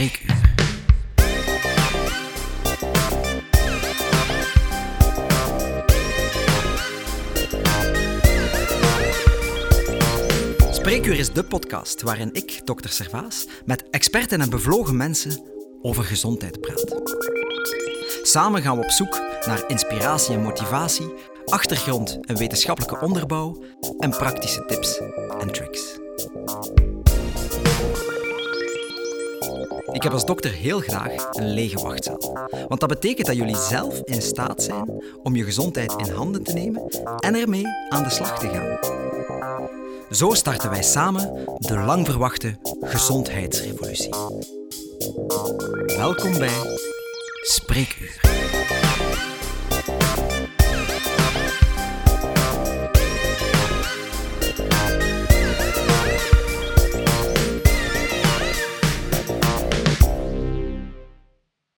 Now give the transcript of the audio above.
Spreekuur. Is de podcast waarin ik, dokter Servaas, met experten en bevlogen mensen over gezondheid praat. Samen gaan we op zoek naar inspiratie en motivatie, achtergrond en wetenschappelijke onderbouw en praktische tips en tricks. Ik heb als dokter heel graag een lege wachtzaal. Want dat betekent dat jullie zelf in staat zijn om je gezondheid in handen te nemen en ermee aan de slag te gaan. Zo starten wij samen de lang verwachte gezondheidsrevolutie. Welkom bij Spreekuur.